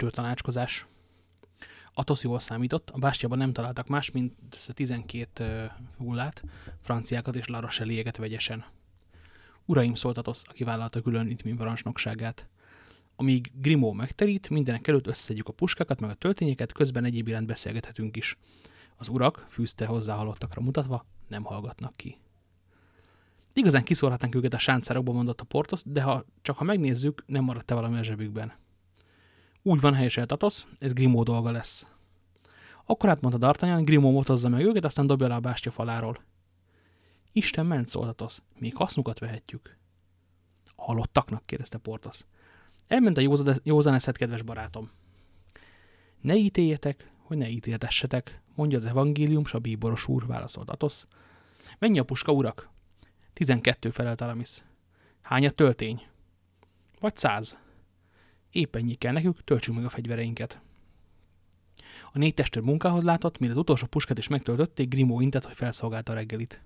testőr tanácskozás. Atosz jól számított, a bástyában nem találtak más, mint 12 hullát, franciákat és laroseliéget vegyesen. Uraim szólt Atosz, aki vállalta külön Itmin parancsnokságát. Amíg Grimó megterít, mindenek előtt összedjük a puskákat, meg a töltényeket, közben egyéb iránt beszélgethetünk is. Az urak, fűzte hozzá halottakra mutatva, nem hallgatnak ki. Igazán kiszórhatnánk őket a sáncárokba, mondott a Portos, de ha csak ha megnézzük, nem maradt-e valami a zsebükben. Úgy van helyesen Tatosz, ez Grimó dolga lesz. Akkor átmondta D'Artagnan, Grimó motozza meg őket, aztán dobja le a bástya faláról. Isten ment, szólt Tatosz, még hasznukat vehetjük. A halottaknak, kérdezte Portos. Elment a józan eszed, kedves barátom. Ne ítéljetek, hogy ne ítéltessetek, mondja az evangélium, s a bíboros úr, válaszolt Atosz. Mennyi a puska, urak? Tizenkettő felelt Aramis. Hány a töltény? Vagy száz? Épp ennyi kell nekük, töltsük meg a fegyvereinket. A négy testőr munkához látott, mire az utolsó puskát is megtöltötték, Grimó intett, hogy felszolgálta a reggelit.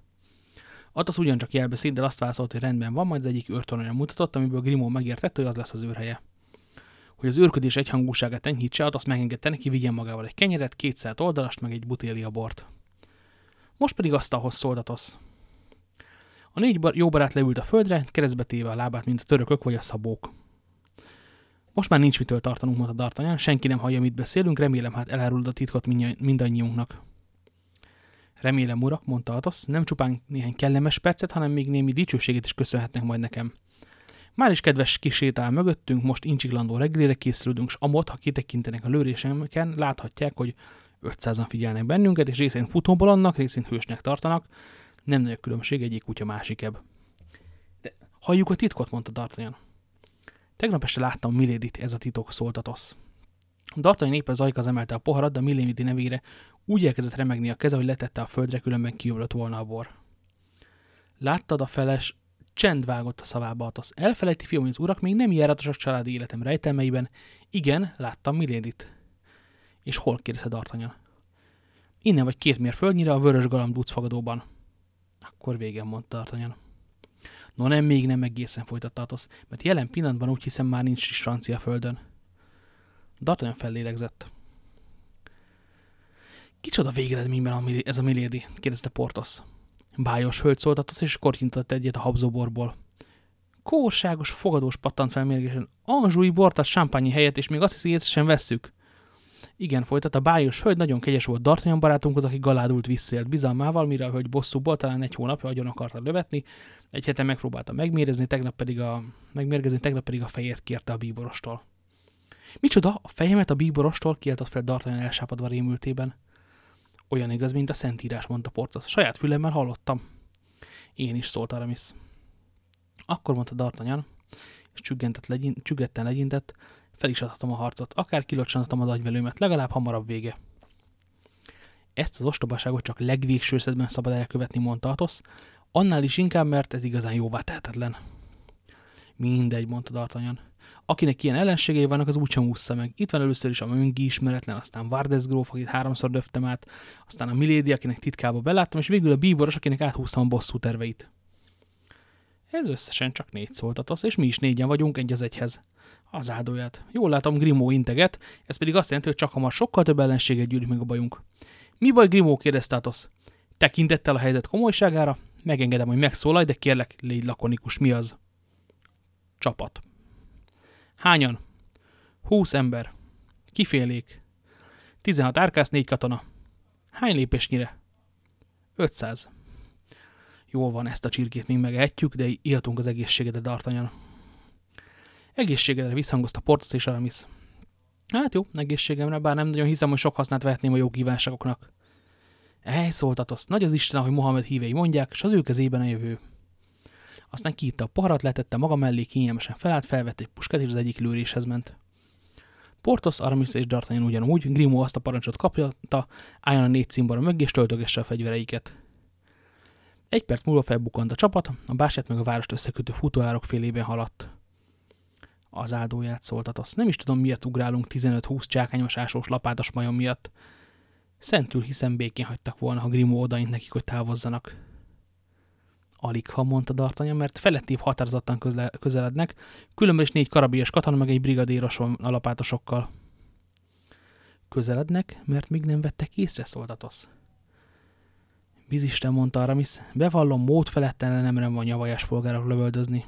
Atosz ugyancsak jelbeszéd, de azt válaszolt, hogy rendben van, majd az egyik őrtoronyra mutatott, amiből Grimó megértette, hogy az lesz az őrhelye. Hogy az őrködés egyhangúságát enyhítse, azt megengedte neki, vigyen magával egy kenyeret, kétszert oldalast, meg egy butélia bort. Most pedig asztalhoz szólt Atosz. A négy bar jó barát leült a földre, keresztbe téve a lábát, mint a törökök vagy a szabók. Most már nincs mitől tartanunk, mondta D'Artagnan, senki nem hallja, mit beszélünk, remélem hát elárulod a titkot mindannyiunknak. Remélem, urak, mondta Atos, nem csupán néhány kellemes percet, hanem még némi dicsőséget is köszönhetnek majd nekem. Már is kedves kis sétál mögöttünk, most incsiklandó reggelire készülünk, s amott, ha kitekintenek a lőrésemeken, láthatják, hogy 500-an figyelnek bennünket, és részén futóból annak, részén hősnek tartanak. Nem nagy a különbség egyik kutya másikebb. De halljuk a titkot, mondta D'Artagnan. Tegnap este láttam Milédit, ez a titok, szólt Atosz. D'Artagnan éppen zajkaz emelte a poharat, de Milady nevére úgy elkezdett remegni a keze, hogy letette a földre, különben kiömlött volna a bor. Láttad a feles, csend vágott a szavába Atosz. Elfelejti fiam, az urak még nem járatosak családi életem rejtelmeiben. Igen, láttam Milédit. És hol kérdezte D'Artagnan? Innen vagy két mérföldnyire a vörös galamb fogadóban. Akkor végem, mondta D'Artagnan. No nem, még nem egészen folytatta Atosz, mert jelen pillanatban úgy hiszem már nincs is francia földön. D'Artagnan fellélegzett. Kicsoda végeredményben ez a Milady? kérdezte Portos. Bájos hölgy szólt Atosz, és kortyintott egyet a habzóborból. Kórságos, fogadós pattant fel mérgesen. Anzsúi bortat sámpányi helyet, és még azt hiszi, sem vesszük. Igen, folytatta, bájos hölgy nagyon kegyes volt D'Artagnan barátunkhoz, aki galádult visszélt bizalmával, mire a hölgy bosszúból talán egy hónapja agyon akarta lövetni, egy hete megpróbálta megmérezni, tegnap pedig a, megmérgezni, tegnap pedig a fejét kérte a bíborostól. Micsoda, a fejemet a bíborostól kiáltott fel D'Artagnan elsápadva rémültében. Olyan igaz, mint a Szentírás, mondta Portos. Saját fülemmel hallottam. Én is szólt Aramis. Akkor mondta D'Artagnan, és csüggetten legyintett, fel is adhatom a harcot, akár kilocsanatom az agyvelőmet, legalább hamarabb vége. Ezt az ostobaságot csak legvégső szedben szabad elkövetni, mondta Atos, annál is inkább, mert ez igazán jóvá tehetetlen. Mindegy, mondta D'Artagnan. Akinek ilyen ellenségei vannak, az úgysem ússza meg. Itt van először is a Möngi ismeretlen, aztán Vardes gróf, akit háromszor döftem át, aztán a Milady, akinek titkába beláttam, és végül a bíboros, akinek áthúztam a bosszú terveit. Ez összesen csak négy szóltatosz, és mi is négyen vagyunk egy az egyhez. Az áldóját. Jól látom, Grimó integet, ez pedig azt jelenti, hogy csak hamar sokkal több ellenséget gyűlik meg a bajunk. Mi baj, Grimó? kérdezte Atosz. Tekintettel a helyzet komolyságára, megengedem, hogy megszólalj, de kérlek, légy lakonikus. Mi az? Csapat. Hányan? Húsz ember. Kifélék. 16 árkász, négy katona. Hány lépésnyire? 500. Jól van, ezt a csirkét még megehetjük, de ihatunk az egészségedre, D'Artagnan. Egészségedre visszhangozta Portos és Aramis. Hát jó, egészségemre, bár nem nagyon hiszem, hogy sok hasznát vehetném a jó kívánságoknak. Ej, szóltatos, nagy az Isten, ahogy Mohamed hívei mondják, és az ő kezében a jövő. Aztán kiitta a parat, letette maga mellé, kényelmesen felállt, felvett egy puskát, és az egyik lőréshez ment. Portos, Aramis és D'Artagnan ugyanúgy, Grimo azt a parancsot kapja, álljon a négy cimbora mögé, és töltögesse a fegyvereiket. Egy perc múlva felbukkant a csapat, a bástyát meg a várost összekötő futóárok félében haladt. Az áldóját szóltatos. Nem is tudom, miért ugrálunk 15-20 csákányos ásós lapátos majom miatt. Szentül hiszem békén hagytak volna, ha Grimo odaint nekik, hogy távozzanak. Alig, ha mondta D'Artagnan, mert felettébb határozottan közelednek, különben is négy karabies katona meg egy brigadéros van a lapátosokkal. Közelednek, mert még nem vettek észre, szólt Atosz. Bizisten, mondta Aramis, bevallom, mód feletten nem van nyavajás polgárok lövöldözni.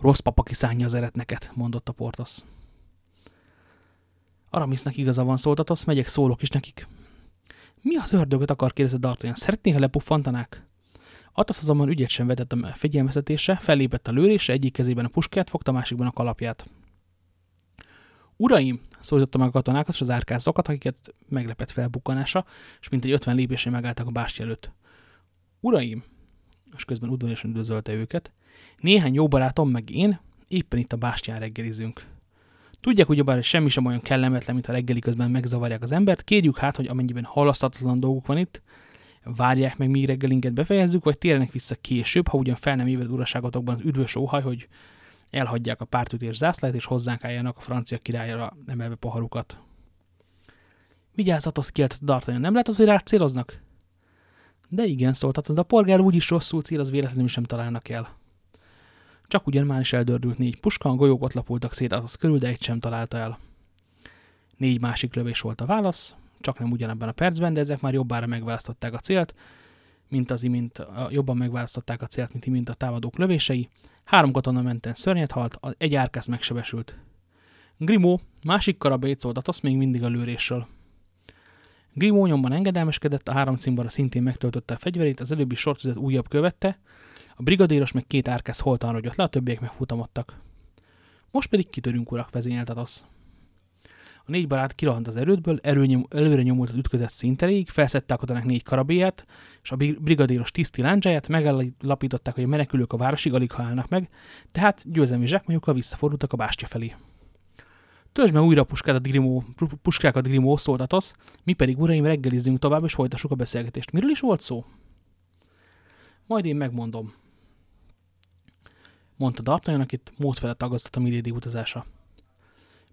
Rossz papa kiszánja az eretneket, mondotta Portos. Aramisnak igaza van, szólt Atosz, megyek, szólok is nekik. Mi az ördögöt akar kérdezett D'Artagnan? Szeretnék, ha lepuffantanák? Atosz azonban ügyet sem vetett a fegyelmeztetésre, fellépett a lőrésre, egyik kezében a puskát, fogta, másikban a kalapját. Uraim, szólította meg a katonákat és az árkászokat, akiket meglepett felbukkanása, és mint egy ötven lépésre megálltak a bástya előtt. Uraim, és közben udvariasan üdvözölte őket, néhány jó barátom meg én éppen itt a bástyán reggelizünk. Tudják ugyebár, hogy semmi sem olyan kellemetlen, mint a reggeli közben megzavarják az embert, kérjük hát, hogy amennyiben halasztatlan dolguk van itt, várják meg, míg reggelinket befejezzük, vagy térjenek vissza később, ha ugyan fel nem éved uraságotokban az üdvös óhaj, hogy elhagyják a pártütés zászlát, és hozzánk álljanak a francia királyra emelve poharukat. Vigyázzatos, kielt D'Artagnan, nem látod, hogy rád céloznak? De igen, szóltat, de a polgár úgyis rosszul cél, az véletlenül sem találnak el. Csak ugyan már is eldördült négy puska, a golyók ott lapultak szét az körül, de egy sem találta el. Négy másik lövés volt a válasz, csak nem ugyanebben a percben, de ezek már jobbára megválasztották a célt, mint az imént, jobban megválasztották a célt, mint imént a támadók lövései. Három katona menten szörnyet halt, egy árkász megsebesült. Grimó másik karabét szólt azt még mindig a lőrésről. Grimó nyomban engedelmeskedett, a három cimbora szintén megtöltötte a fegyverét, az előbbi sortüzet újabb követte, a brigadéros meg két árkász holtan rogyott le, a többiek megfutamodtak. Most pedig kitörünk, urak, vezényelt Atosz. A négy barát kirahant az erődből, erőnyom, előre nyomult az ütközet szinteréig, felszette a négy karabéját, és a brigadéros tiszti láncsáját, megállapították, hogy a menekülők a városig alig állnak meg, tehát győzelmi zsákmányukkal visszafordultak a bástya felé. Töltsd meg újra puskákat, Grimó, puskákat, Grimó, szólt Atosz, mi pedig uraim reggelizzünk tovább, és folytassuk a beszélgetést. Miről is volt szó? Majd én megmondom. Mondta D'Artagnan, akit módfele tagasztott a Milady utazása.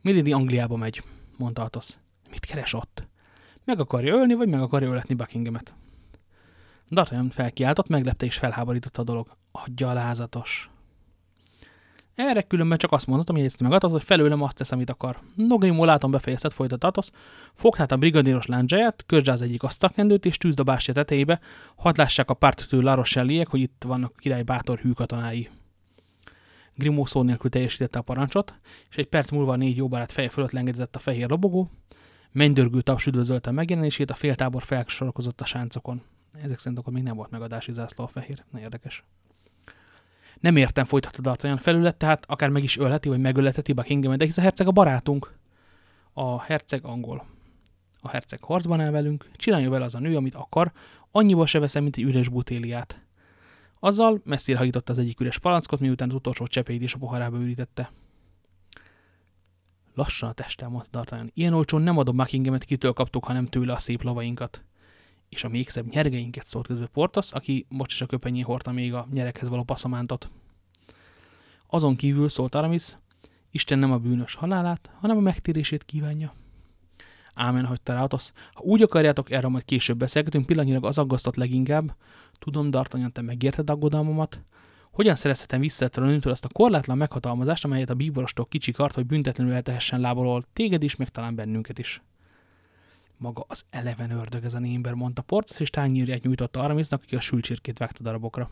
Milady Angliába megy mondta Atos. Mit keres ott? Meg akarja ölni, vagy meg akarja öletni Buckinghamet? D'Artagnan felkiáltott, meglepte és felháborította a dolog. A gyalázatos. Erre különben csak azt mondhatom, hogy meg Atos, hogy felőlem azt tesz, amit akar. Nogrimó látom befejezett, folytat Atos. Fogd hát a brigadéros láncsáját, közd az egyik asztalkendőt, és tűzd a bástya tetejébe, hadd lássák a pártotő Larosselliek, hogy itt vannak a király bátor hű katonái. Grimó szó nélkül teljesítette a parancsot, és egy perc múlva a négy jó barát feje fölött lengedett a fehér lobogó, mennydörgő taps üdvözölte megjelenését, a féltábor felsorokozott a sáncokon. Ezek szerint akkor még nem volt megadási zászló a fehér. Na érdekes. Nem értem, folytatta D'Artagnan felület, tehát akár meg is ölheti, vagy megölheti Buckingham, de hisz a herceg a barátunk. A herceg angol. A herceg harcban áll velünk, csinálja vele az a nő, amit akar, annyiból se veszem, mint egy üres butéliát. Azzal messzire hajította az egyik üres palackot, miután az utolsó cseppeit is a poharába ürítette. Lassan a testem, mondta D'Artagnan. Ilyen olcsón nem adom Buckinghamet, kitől kaptuk, hanem tőle a szép lovainkat. És a még szebb nyergeinket szólt közben Portos, aki most is a köpenyén hordta még a nyerekhez való passzamántot. Azon kívül szólt Aramis, Isten nem a bűnös halálát, hanem a megtérését kívánja. Ámen, hogy te Rátosz. Ha úgy akarjátok, erről majd később beszélgetünk, pillanatnyilag az aggasztott leginkább. Tudom, D'Artagnan, te megérted aggodalmamat? Hogyan szerezhetem vissza ettől nőtől azt a korlátlan meghatalmazást, amelyet a bíborostól kicsikart, hogy büntetlenül eltehessen lábalól téged is, meg talán bennünket is? Maga az eleven ördög ez a némber, mondta Portos, és tányírját nyújtotta Aramisnak, aki a sülcsirkét vágta darabokra.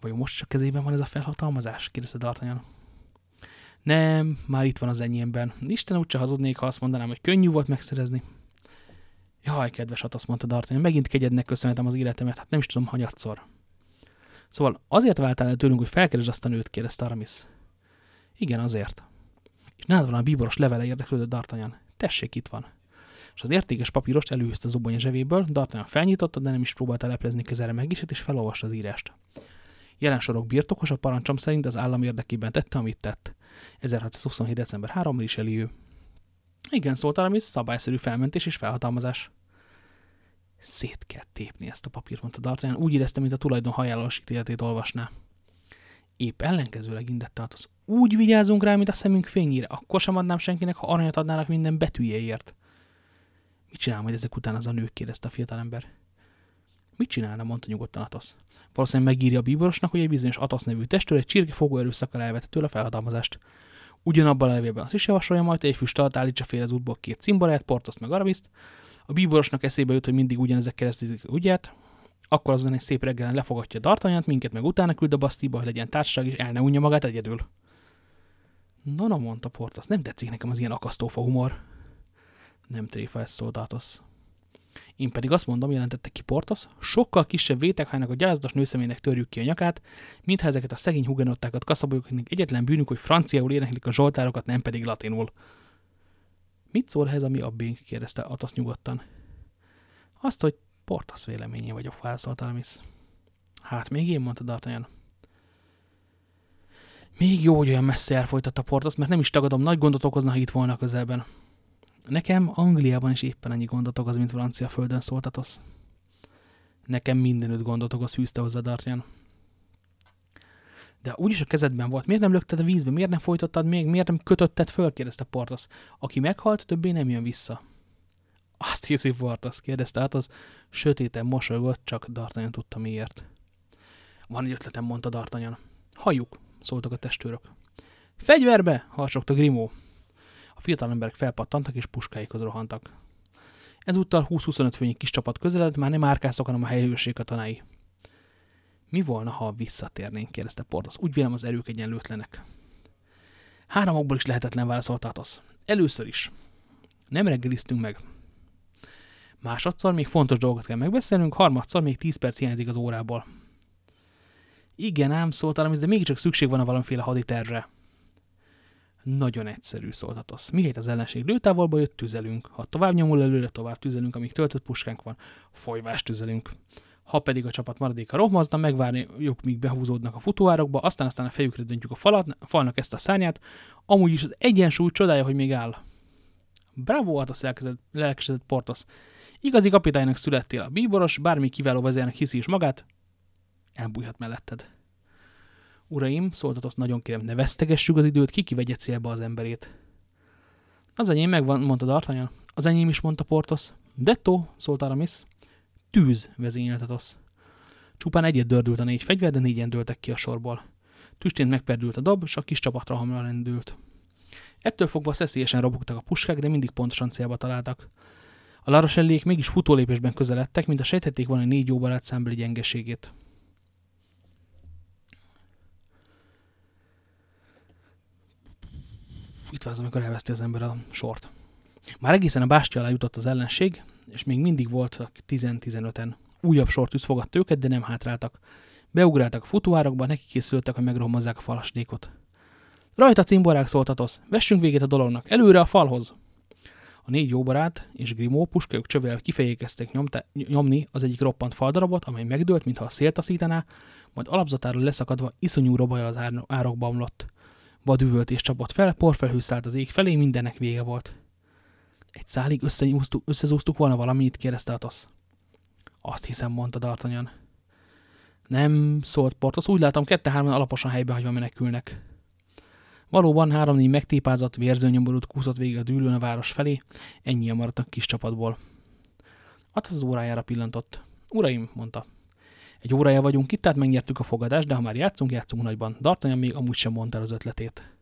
Vajon most csak kezében van ez a felhatalmazás? kérdezte D'Artagnan. Nem, már itt van az enyémben. Isten úgyse hazudnék, ha azt mondanám, hogy könnyű volt megszerezni. Jaj, kedves azt mondta D'Artagnan, megint kegyednek köszönhetem az életemet, hát nem is tudom, hanyatszor. Szóval azért váltál el tőlünk, hogy felkeresd azt a nőt, kérdezte Aramis. Igen, azért. És nálad van a bíboros levele érdeklődött D'Artagnan. Tessék, itt van. És az értékes papírost előhűzte az a zsebéből, D'Artagnan felnyitotta, de nem is próbálta leplezni kezere megisét, és felolvasta az írást. Jelen sorok birtokos a parancsom szerint az állam érdekében tette, amit tett. 1627. december 3 is Eliő. Igen, szólt Aramis, szabályszerű felmentés és felhatalmazás. Szét kell tépni ezt a papírt, mondta D'Artagnan. Úgy érezte, mint a tulajdon hajálós ítéletét olvasná. Épp ellenkezőleg indette át az. Úgy vigyázunk rá, mint a szemünk fényére. Akkor sem adnám senkinek, ha aranyat adnának minden betűjéért. Mit csinál majd ezek után az a nő? kérdezte a fiatalember. Mit csinálna, mondta nyugodtan Atosz. Valószínűleg megírja a bíborosnak, hogy egy bizonyos Atosz nevű testőr egy csirke fogóerőszakkal elvette tőle a felhatalmazást. Ugyanabban a levélben azt is javasolja majd, hogy egy füst alatt állítsa fél az útból két cimborát, Portoszt meg Arabiszt. A bíborosnak eszébe jut, hogy mindig ugyanezek keresztítik ügyet, akkor azon egy szép reggelen lefogadja Dartanyant, minket meg utána küld a Bastiba, hogy legyen társaság, és el ne unja magát egyedül. No, no, mondta Portos, nem tetszik nekem az ilyen akasztófa humor. Nem tréfa ezt szoldátosz. Én pedig azt mondom, jelentette ki Portos, sokkal kisebb véteghánynak a gyázdas nőszemének törjük ki a nyakát, mintha ezeket a szegény hugenottákat kaszaboljuk, akiknek egyetlen bűnük, hogy franciául éneklik a zsoltárokat, nem pedig latinul. Mit szól ez a mi abbénk? kérdezte Atos nyugodtan. Azt, hogy Portas véleményé vagyok, válaszolt Aramis. Hát még én, mondta D'Artagnan. Még jó, hogy olyan messze elfolytatta Portas, mert nem is tagadom, nagy gondot okozna, ha itt volna közelben. Nekem Angliában is éppen ennyi gondot okoz, mint francia földön szóltatosz. Nekem mindenütt gondot okoz, hűzte hozzá D'Artagnan. De úgyis a kezedben volt. Miért nem lökted a vízbe? Miért nem folytottad még? Miért nem kötötted föl? kérdezte Portos. Aki meghalt, többé nem jön vissza. Azt hiszi Portos, kérdezte hát az sötéten mosolygott, csak D'Artagnan tudta miért. Van egy ötletem, mondta D'Artagnan. Hajuk, szóltak a testőrök. Fegyverbe, harsogta Grimó. Fiatal emberek felpattantak és puskáikhoz rohantak. Ezúttal 20-25 főnyi kis csapat közeledett, már nem árkászok, hanem a helyőrség katonái. Mi volna, ha visszatérnénk, kérdezte Portos. Úgy vélem az erők egyenlőtlenek. Három okból is lehetetlen válaszolt Atos. Először is. Nem reggeliztünk meg. Másodszor még fontos dolgot kell megbeszélnünk, harmadszor még 10 perc hiányzik az órából. Igen, ám szólt Aramis, de mégiscsak szükség van a valamiféle haditervre. Nagyon egyszerű, szólt Atos. Mihelyt az ellenség lőtávolba jött, tüzelünk. Ha tovább nyomul előre, tovább tüzelünk, amíg töltött puskánk van. Folyvást tüzelünk. Ha pedig a csapat maradéka rohmazna, megvárjuk, míg behúzódnak a futóárokba, aztán aztán a fejükre döntjük a falat, falnak ezt a szárnyát. Amúgy is az egyensúly csodája, hogy még áll. Bravo, Atos lelkesedett Portos. Igazi kapitánynak születtél a bíboros, bármi kiváló vezérnek hiszi is magát, elbújhat melletted. Uraim, szóltatott nagyon kérem, ne vesztegessük az időt, ki kivegye célba az emberét. Az enyém megvan, mondta D'Artagnan. Az enyém is, mondta Portos. Detto, szólt Aramis. Tűz, vezényelt Atos. Csupán egyet dördült a négy fegyver, de négyen dőltek ki a sorból. Tüstént megperdült a dob, és a kis csapatra hamra rendült. Ettől fogva szeszélyesen robogtak a puskák, de mindig pontosan célba találtak. A larosellék mégis futólépésben közeledtek, mint a sejtették volna négy jó barát számbeli gyengeségét. Itt van az, amikor elveszti az ember a sort. Már egészen a bástya alá jutott az ellenség, és még mindig voltak 10-15-en. Újabb sortűz fogadta őket, de nem hátráltak. Beugráltak a futóárokba, neki készültek, hogy megrohamozzák a falasnékot. Rajta cimborák szóltatosz, vessünk véget a dolognak, előre a falhoz! A négy jó barát és Grimó puskajuk csövel kifejé kezdtek nyomni az egyik roppant faldarabot, amely megdőlt, mintha a szél taszítaná, majd alapzatáról leszakadva iszonyú robajal az árokba omlott. Vadüvölt és csapott fel, porfelhő szállt az ég felé, mindennek vége volt. Egy szálig összezúztuk volna valamit, kérdezte Atosz. Azt hiszem, mondta D'Artagnan. Nem, szólt Portos, úgy látom, kette-hárman alaposan helybe hagyva menekülnek. Valóban három-négy megtépázott, vérzőnyomborút kúszott végig a dűlőn a város felé, ennyi maradt a kis csapatból. Atosz az órájára pillantott. Uraim, mondta. Egy órája vagyunk itt, tehát megnyertük a fogadást, de ha már játszunk, játszunk nagyban. D'Artagnan még amúgy sem mondta az ötletét.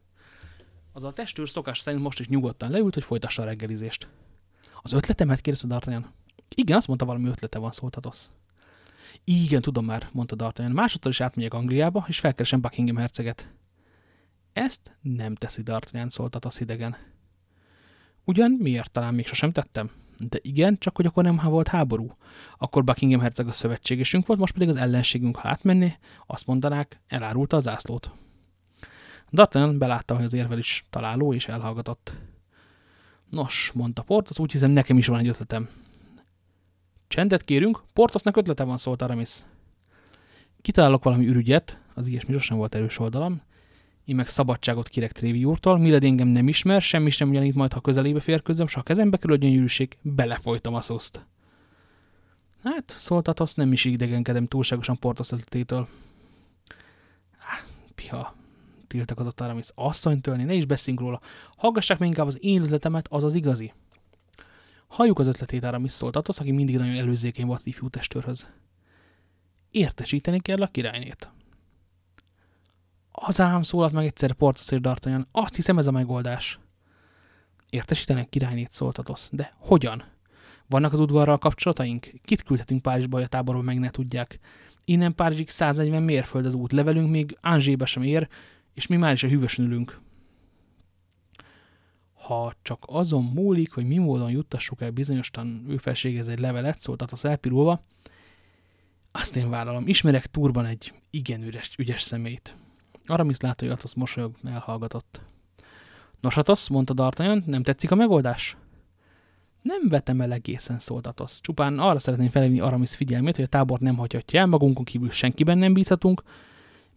Az a testőr szokás szerint most is nyugodtan leült, hogy folytassa a reggelizést. Az ötletemet kérdezte D'Artagnan. Igen, azt mondta, valami ötlete van, szóltatosz. Igen, tudom már, mondta D'Artagnan. Másodszor is átmegyek Angliába, és felkeresem Buckingham herceget. Ezt nem teszi D'Artagnan, szóltatosz idegen. Ugyan miért talán még sosem tettem? De igen, csak hogy akkor nem volt háború. Akkor Buckingham herceg a szövetségesünk volt, most pedig az ellenségünk, ha átmenné, azt mondanák, elárulta az zászlót. D'Artagnan belátta, hogy az érvel is találó, és elhallgatott. Nos, mondta Portos, úgy hiszem nekem is van egy ötletem. Csendet kérünk, Portosnak ötlete van, szólt Aramis. Kitalálok valami ürügyet, az ilyesmi sosem volt erős oldalam, én meg szabadságot kérek Trévi úrtól, Miled engem nem ismer, semmi sem ugyanít majd, ha közelébe férközöm, s ha a kezembe kerül a gyönyörűség, belefolytam a szuszt. Hát, szóltat, azt nem is idegenkedem túlságosan Portos ötletétől. Ah, piha, tiltakozott Aramis. Asszony tölni, ne is beszéljünk róla. Hallgassák meg inkább az én ötletemet, az az igazi. Halljuk az ötletét Aramis szólt Atos, aki mindig nagyon előzékeny volt ifjú testőrhöz. Értesíteni kell a királynét. Az ám szólalt meg egyszer Portos és D'Artagnan. Azt hiszem ez a megoldás. Értesítenek királynét szóltatosz. De hogyan? Vannak az udvarral kapcsolataink? Kit küldhetünk Párizsba, hogy a táborban meg ne tudják? Innen Párizsig 140 mérföld az út, levelünk még Ánzsébe sem ér, és mi már is a hűvösön ülünk. Ha csak azon múlik, hogy mi módon juttassuk el bizonyostan ő felségez egy levelet, szóltat az elpirulva, azt én vállalom. Ismerek turban egy igen üres, ügyes szemét. Aramis látta, hogy Atos mosolyog elhallgatott. Nos, Atos, mondta D'Artagnan, nem tetszik a megoldás? Nem vetem el egészen, szólt Atos. Csupán arra szeretném felhívni Aramis figyelmét, hogy a tábor nem hagyhatja el, magunkon kívül senkiben nem bízhatunk,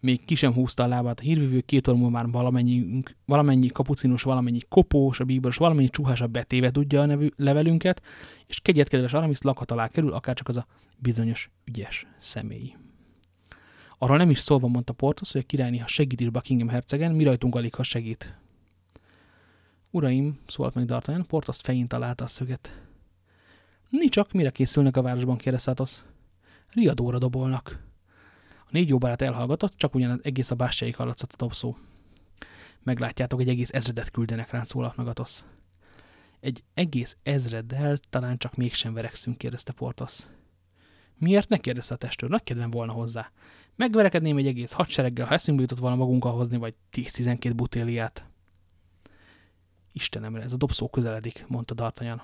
még ki sem húzta a lábát a hírvívő, két óra már valamennyi, valamennyi kapucinus, valamennyi kopós, a bíboros, valamennyi csuhásabb betéve tudja a nevű levelünket, és kegyet kedves Aramis lakhat alá kerül, akár csak az a bizonyos ügyes személy. Arról nem is szólva mondta Portos, hogy a királyni, ha segít is Buckingham hercegen, mi rajtunk alig, ha segít. Uraim, szólt meg D'Artagnan, Portos fején találta a szöget. Ni csak, mire készülnek a városban, kérdezte Athos. Riadóra dobolnak. A négy jó barát elhallgatott, csak ugyan egész a bástyáig hallatszott a dobszó. Meglátjátok, egy egész ezredet küldenek ránk, szólalt meg Athos. Egy egész ezreddel talán csak mégsem verekszünk, kérdezte Portos. Miért ne kérdezte a testőr? Nagy kedvem volna hozzá. Megverekedném egy egész hadsereggel, ha eszünkbe jutott volna magunkkal hozni, vagy 10-12 butéliát. Istenemre, ez a dobszó közeledik, mondta D'Artagnan.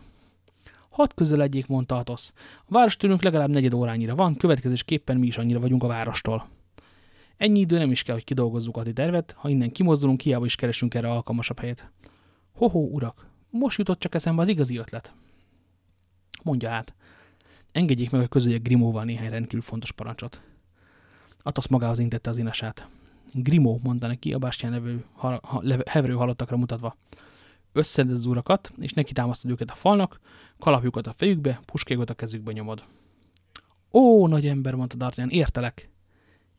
Hadd közeledjék, mondta Athos. A város tőlünk legalább negyed órányira van, következésképpen mi is annyira vagyunk a várostól. Ennyi idő nem is kell, hogy kidolgozzuk a tervet, ha innen kimozdulunk, hiába is keresünk erre alkalmasabb helyet. Hoho, urak, most jutott csak eszembe az igazi ötlet. Mondja hát. Engedjék meg, hogy közöljek Grimóval néhány rendkívül fontos parancsot. Athos magához intette az inasát. Grimó, mondta neki a bástyán nevő, ha, ha, halottakra mutatva összeded az urakat, és neki támasztod őket a falnak, kalapjukat a fejükbe, puskégot a kezükbe nyomod. Ó, nagy ember, mondta D'Artagnan, értelek.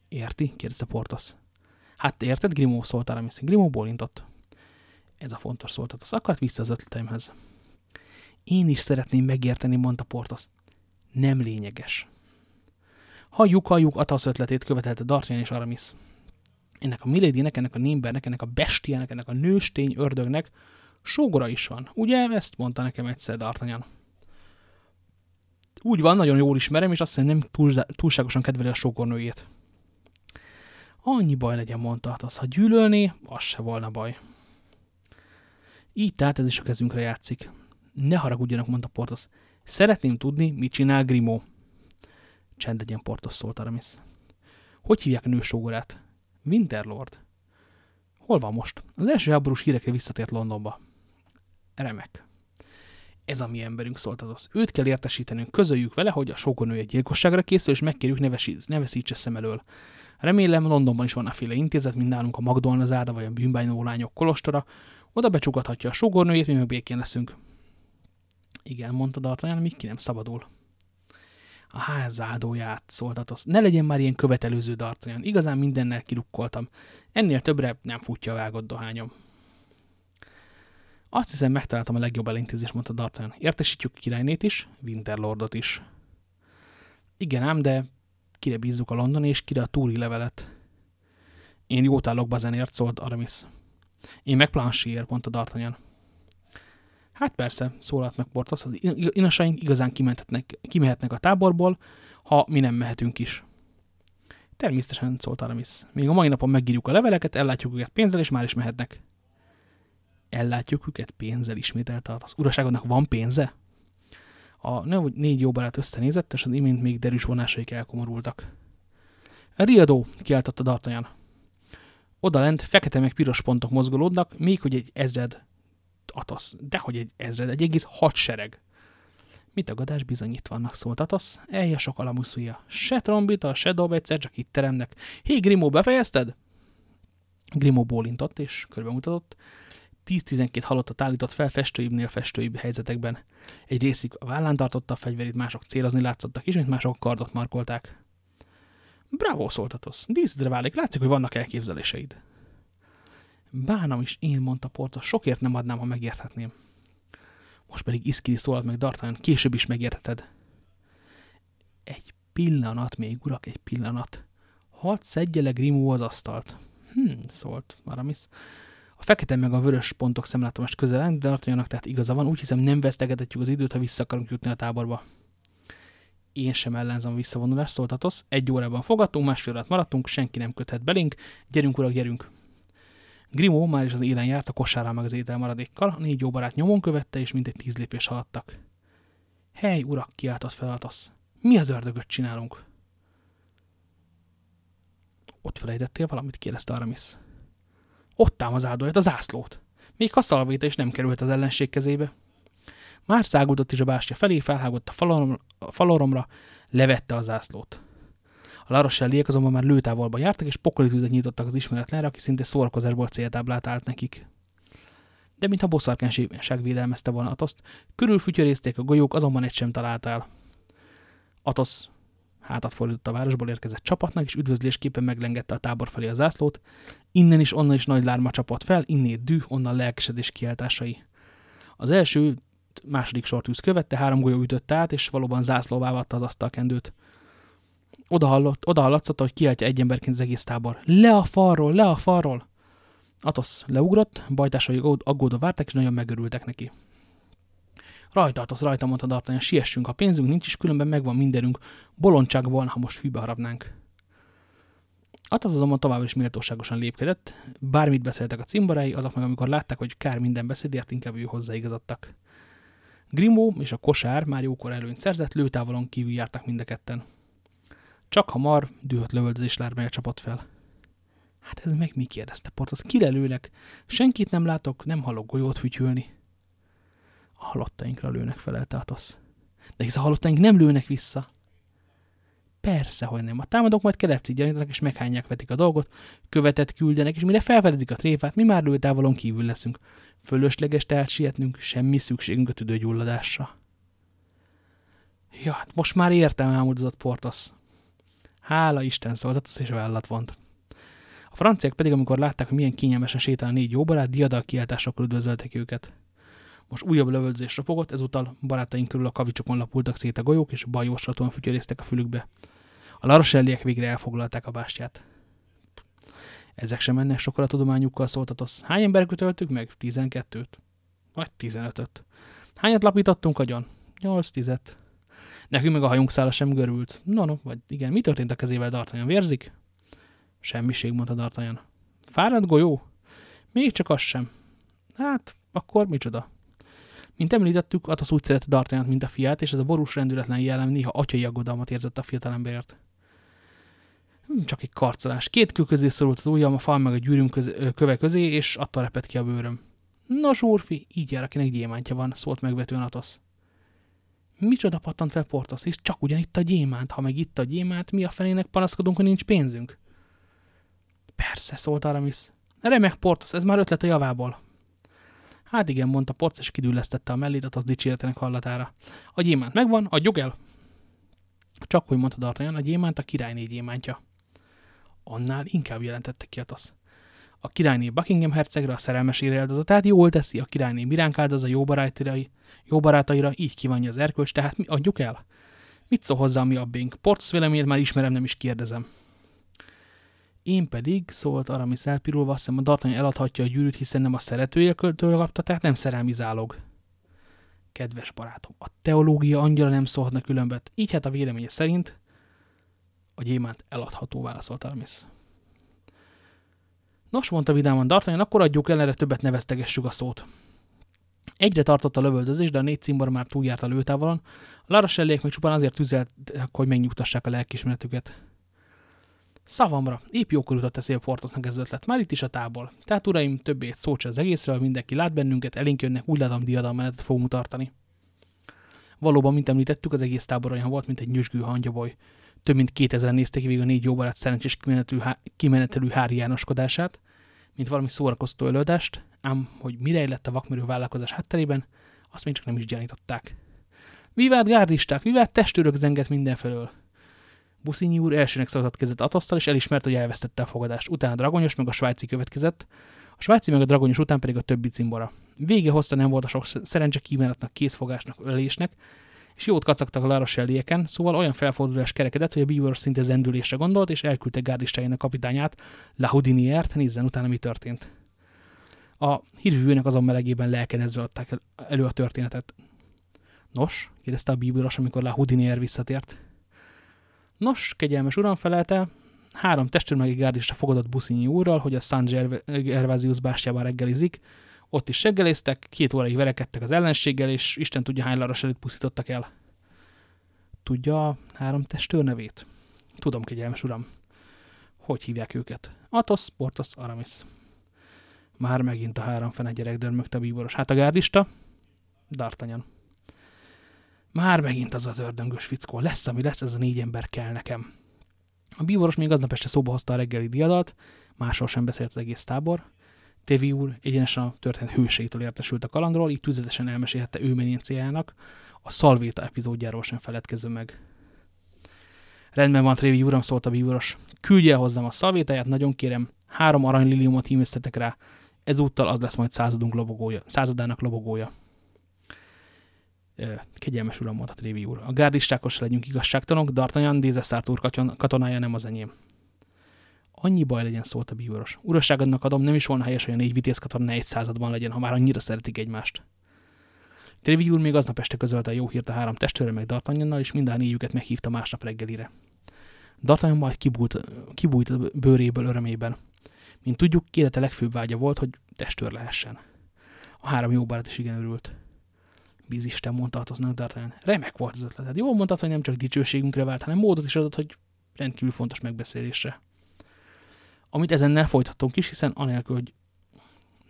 Érti? kérdezte Portos. Hát érted, Grimó szólt Aramis. Grimó bólintott. Ez a fontos szólt az akart vissza az ötleteimhez. Én is szeretném megérteni, mondta Portos. Nem lényeges. Halljuk, halljuk, Atasz ötletét követelte D'Artagnan és Aramis. Ennek a Milédinek, ennek a Nimbernek, ennek a bestiának, ennek a nőstény ördögnek Sógora is van. Ugye ezt mondta nekem egyszer D'Artagnan. Úgy van, nagyon jól ismerem, és azt hiszem nem túl, túlságosan kedveli a sógornőjét. Annyi baj legyen, mondta az, ha gyűlölné, az se volna baj. Így tehát ez is a kezünkre játszik. Ne haragudjanak, mondta Portos. Szeretném tudni, mit csinál Grimo. Csend legyen, Portos, szólt Aramis. Hogy hívják a nő sógorát? Winterlord. Hol van most? Az első háborús hírekre visszatért Londonba. Remek. Ez a mi emberünk, szólt az. Őt kell értesítenünk, közöljük vele, hogy a sógornő egy gyilkosságra készül, és megkérjük ne veszítse szem elől. Remélem, Londonban is van a féle intézet, mint nálunk a Magdolna zárda, vagy a bűnbányló lányok kolostora. Oda becsugathatja a sógornőjét, mi meg békén leszünk. Igen, mondta D'Artagnan, míg ki nem szabadul. A házádóját szóltatos. Ne legyen már ilyen követelőző D'Artagnan. Igazán mindennel kirukkoltam. Ennél többre nem futja a vágott dohányom. Azt hiszem, megtaláltam a legjobb elintézést, mondta D'Artagnan. Értesítjük királynét is, Winterlordot is. Igen ám, de kire bízzuk a London és kire a túri levelet? Én jót állok bazenért, szólt Aramis. Én meg Planchier, mondta D'Artagnan. Hát persze, szólalt meg Portos, az inasaink igazán kimehetnek a táborból, ha mi nem mehetünk is. Természetesen szólt Aramis. Még a mai napon megírjuk a leveleket, ellátjuk őket pénzzel, és már is mehetnek ellátjuk őket pénzzel ismételte az uraságodnak van pénze? A négy jó barát összenézett, és az imént még derűs vonásaik elkomorultak. Riadó, kiáltotta D'Artagnan. Oda lent fekete meg piros pontok mozgolódnak, még hogy egy ezred Atosz, dehogy egy ezred, egy egész hadsereg. Mit a gadás bizony itt vannak, szólt Atosz. Elje sok alamuszúja. Se trombita, se dob egyszer, csak itt teremnek. Hé, Grimó, befejezted? Grimó bólintott és körbemutatott. 10-12 halottat állított fel festőibbnél festőibb helyzetekben. Egy részük a vállán tartotta a fegyverét, mások célozni látszottak, mint mások kardot markolták. Bravo, szóltatos. Díszedre válik, látszik, hogy vannak elképzeléseid. Bánam is én, mondta Portos, sokért nem adnám, ha megérthetném. Most pedig Iszkiri szólalt meg D'Artagnan, később is megértheted. Egy pillanat még, urak, egy pillanat. Hadd szedje le Grimó az asztalt. Hm, szólt Aramis. A fekete meg a vörös pontok szemlátomást közel, de D'Artagnannak tehát igaza van, úgy hiszem nem vesztegethetjük az időt, ha vissza akarunk jutni a táborba. Én sem ellenzem a visszavonulást, szólt Atosz. Egy órában fogadtunk, másfél órát maradtunk, senki nem köthet belénk. Gyerünk, urak, gyerünk! Grimó már is az élen járt a kosárral meg az ételmaradékkal, a négy jó barát nyomon követte, és mindegy tíz lépés haladtak. Hely, urak, kiáltott fel Atosz. Mi az ördögöt csinálunk? Ott felejtettél valamit? kérdezte Aramis. Ott ám az áldóját, az ászlót. Még ha szalvéta is nem került az ellenség kezébe. Már száguldott is a bástya felé, felhágott a, faloromra, a levette az zászlót. A laroselliek azonban már lőtávolba jártak, és pokoli tüzet nyitottak az ismeretlenre, aki szinte szórakozásból céltáblát állt nekik. De mintha boszorkányság védelmezte volna Atoszt, körülfütyörézték a golyók, azonban egy sem találta el. Atosz hátat fordított a városból érkezett csapatnak, és üdvözlésképpen meglengette a tábor felé a zászlót. Innen is, onnan is nagy lárma csapott fel, innét dű, onnan lelkesedés kiáltásai. Az első második sortűz követte, három golyó ütötte át, és valóban zászlóvá vatta az asztalkendőt. Oda, hallott, oda hallatszott, hogy kiáltja egy emberként az egész tábor. Le a falról, le a falról! Atosz leugrott, bajtásai aggódva vártak, és nagyon megörültek neki. Rajta, Atosz, rajta, mondta D'Artagnan, siessünk, ha pénzünk nincs is, különben megvan mindenünk. Bolondság volna, ha most hűbe harapnánk. Atosz azonban tovább is méltóságosan lépkedett, bármit beszéltek a cimborái, azok meg amikor látták, hogy kár minden beszédért, inkább ő hozzáigazodtak. Grimó és a kosár már jókor előnyt szerzett, lőtávolon kívül jártak mind a ketten. Csak hamar dühött lövöldözés lármája csapott fel. Hát ez meg mi kérdezte Portos? Kire lőnek? Senkit nem látok, nem hallok golyót fütyülni. A halottainkra lőnek, felelte Atosz. De hisz a halottaink nem lőnek vissza. Persze, hogy nem. A támadók majd kelepcit gyanítanak, és meghányják vetik a dolgot, követet küldenek, és mire felfedezik a tréfát, mi már lőtávolon kívül leszünk. Fölösleges tehát sietnünk, semmi szükségünk a tüdőgyulladásra. Ja, hát most már értem, ámuldozott Portos. Hála Isten szóltat, és vállat vont. A franciák pedig, amikor látták, hogy milyen kényelmesen sétál a négy jó barát, diadal kiáltásokkal üdvözöltek őket. Most újabb lövöldözés ropogott, ezúttal barátaink körül a kavicsokon lapultak szét a golyók, és bajósratóan fütyöréztek a fülükbe. A laroselliek végre elfoglalták a bástyát. Ezek sem mennek sokkal a tudományukkal, szóltatosz. Hány ember kötöltük meg? Tizenkettőt? Vagy tizenötöt. Hányat lapítottunk agyon? Nyolc, tizet. Nekünk meg a hajunk szála sem görült. No, no, vagy igen, mi történt a kezével, Dartanyan? Vérzik? Semmiség, mondta Dartanyan. Fáradt golyó? Még csak az sem. Hát, akkor micsoda? Mint említettük, Atos úgy szerette Dartanyant, mint a fiát, és ez a borús rendületlen jellem néha atyai aggodalmat érzett a fiatalemberért. Hm, csak egy karcolás. Két kő közé szorult az ujjam, a fal meg a gyűrűm köz, köve közé, és attól repett ki a bőröm. Nos, úrfi, így jár, akinek gyémántja van, szólt megvetően Atosz. Micsoda pattant fel Portos, hisz csak ugyan itt a gyémánt. Ha meg itt a gyémánt, mi a felének panaszkodunk, hogy nincs pénzünk? Persze, szólt Aramis. Remek Portos, ez már ötlet a javából. Hát igen, mondta Portos, és kidüllesztette a mellét, az dicséretenek hallatára. A gyémánt megvan, adjuk el. Csak hogy mondta D'Artagnan, a gyémánt a királyné gyémántja. Annál inkább jelentette ki Atosz. A királyné Buckingham hercegre a szerelmesére áldozatát jól teszi, a királyné Miránk áldoz a jó barátaira, jó barátaira, így kívánja az erkölcs, tehát mi adjuk el? Mit szól hozzá mi abbénk? Portos véleményét már ismerem, nem is kérdezem. Én pedig, szólt Aramis elpirulva, azt hiszem a D'Artagnan eladhatja a gyűrűt, hiszen nem a szeretőjétől kapta, tehát nem szerelmi zálog. Kedves barátom, a teológia angyala nem szólhatna különbet, így hát a véleménye szerint a gyémánt eladható, válaszolt Aramis. Nos, mondta vidáman D'Artagnan, akkor adjuk el, erre többet neveztegessük a szót. Egyre tartott a lövöldözés, de a négy cimbor már túljárt a lőtávolon. A Larachelliek még csupán azért tüzeltek, hogy megnyugtassák a lelkismeretüket. Szavamra, épp jókor jutott eszébe Portosnak ez ötlet, már itt is a tábor. Tehát uraim, többét szócs az egészről, mindenki lát bennünket, elénk jönnek, úgy látom diadalmenetet fogunk tartani. Valóban, mint említettük, az egész tábor olyan volt, mint egy nyüzsgő hangyaboly. Több mint 2000 nézték végig a négy jóbarát szerencsés kimenetelő, há kimenetelő Hári Jánoskodását, mint valami szórakoztó előadást, ám hogy mire lett a vakmerő vállalkozás hátterében, azt még csak nem is gyanították. Vivát gárdisták, vivát testőrök zenget mindenfelől. Buszinyi úr elsőnek szóltott kezet Atosztal, és elismerte, hogy elvesztette a fogadást. Utána a Dragonyos, meg a svájci következett, a svájci meg a Dragonyos után pedig a többi cimbora. Vége hossza nem volt a sok szerencse kívánatnak, készfogásnak, ölésnek, és jót kacagtak a Larossellieken, szóval olyan felfordulás kerekedett, hogy a Beaver szinte zendülésre gondolt, és elküldte gárdistájának kapitányát, La Houdiniert, nézzen utána, mi történt. A hírvívőnek azon melegében lelkenezve adták el, elő a történetet. Nos, kérdezte a bíboros, amikor La Houdinier visszatért. Nos, kegyelmes uram felelte, három testőrmegi gárdista fogadott Buszínyi úrral, hogy a San Gervasius bástyában reggelizik. Ott is reggeliztek, két óráig verekedtek az ellenséggel, és Isten tudja hány előtt pusztítottak el. Tudja a három testőr nevét? Tudom, kegyelmes uram. Hogy hívják őket? Athos, Portos, Aramis. Már megint a három fene gyerek dörmögte a bíboros. Hát a gárdista? D'Artagnan. Már megint az az ördöngös fickó. Lesz, ami lesz, ez a négy ember kell nekem. A bíboros még aznap este szóba hozta a reggeli diadat, másról sem beszélt az egész tábor. Tévi úr egyenesen a történet hőseitől értesült a kalandról, így tüzetesen elmesélhette ő menienciájának, a Szalvéta epizódjáról sem feledkező meg. Rendben van, Trévi uram, szólt a bíboros. Küldje hozzám a szalvétáját, nagyon kérem, három aranyliliumot hímeztetek rá, ezúttal az lesz majd századunk lobogója, századának lobogója. Kegyelmes uram, mondta Trévi úr. A gárdistákos legyünk igazságtalanok, D'Artagnan Dézeszárt úr katonája nem az enyém. Annyi baj legyen, szólt a bíboros. Urasságodnak adom, nem is volna helyes, hogy a négy vitéz katona egy században legyen, ha már annyira szeretik egymást. Trévi úr még aznap este közölte a jó hírt a három testvére meg D'Artagnannal, és mind a négyüket meghívta másnap reggelire. D'Artagnan majd kibújt, kibújt a bőréből örömében. Mint tudjuk, élete legfőbb vágya volt, hogy testőr lehessen. A három jó barát is igen örült. Bízisten mondta Atosnak D'Artagnan. Remek volt az ötleted. Jól mondtad, hogy nem csak dicsőségünkre vált, hanem módot is adott, hogy rendkívül fontos megbeszélésre. Amit ezennel folytattunk is, hiszen anélkül, hogy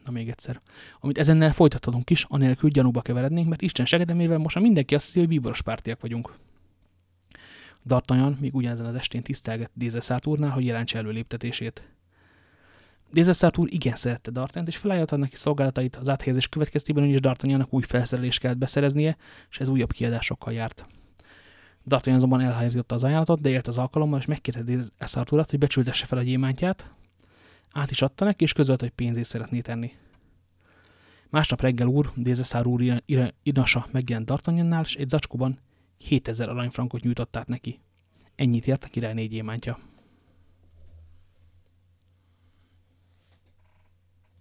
Na még egyszer. Amit ezennel folytathatunk is, anélkül gyanúba keverednénk, mert Isten segedemével most már mindenki azt hiszi, hogy bíboros pártiak vagyunk. D'Artagnan még ugyanezen az estén tisztelgett Dézeszárt úrnál, hogy jelentse előléptetését. Dézeszárt úr igen szerette D'Artagnant, és felajánlotta neki szolgálatait az áthelyezés következtében, is D'Artagnannak új felszerelést kellett beszereznie, és ez újabb kiadásokkal járt. D'Artagnan azonban elhárította az ajánlatot, de élt az alkalommal, és megkérte Dézeszárt urat, hogy becsültesse fel a gyémántját, át is adta neki, és közölt, hogy pénzét szeretné tenni. Másnap reggel úr, Dézeszár úr inasa megjelent D'Artagnannál, és egy zacskóban 7000 aranyfrankot nyújtott át neki. Ennyit ért a király négy émántja.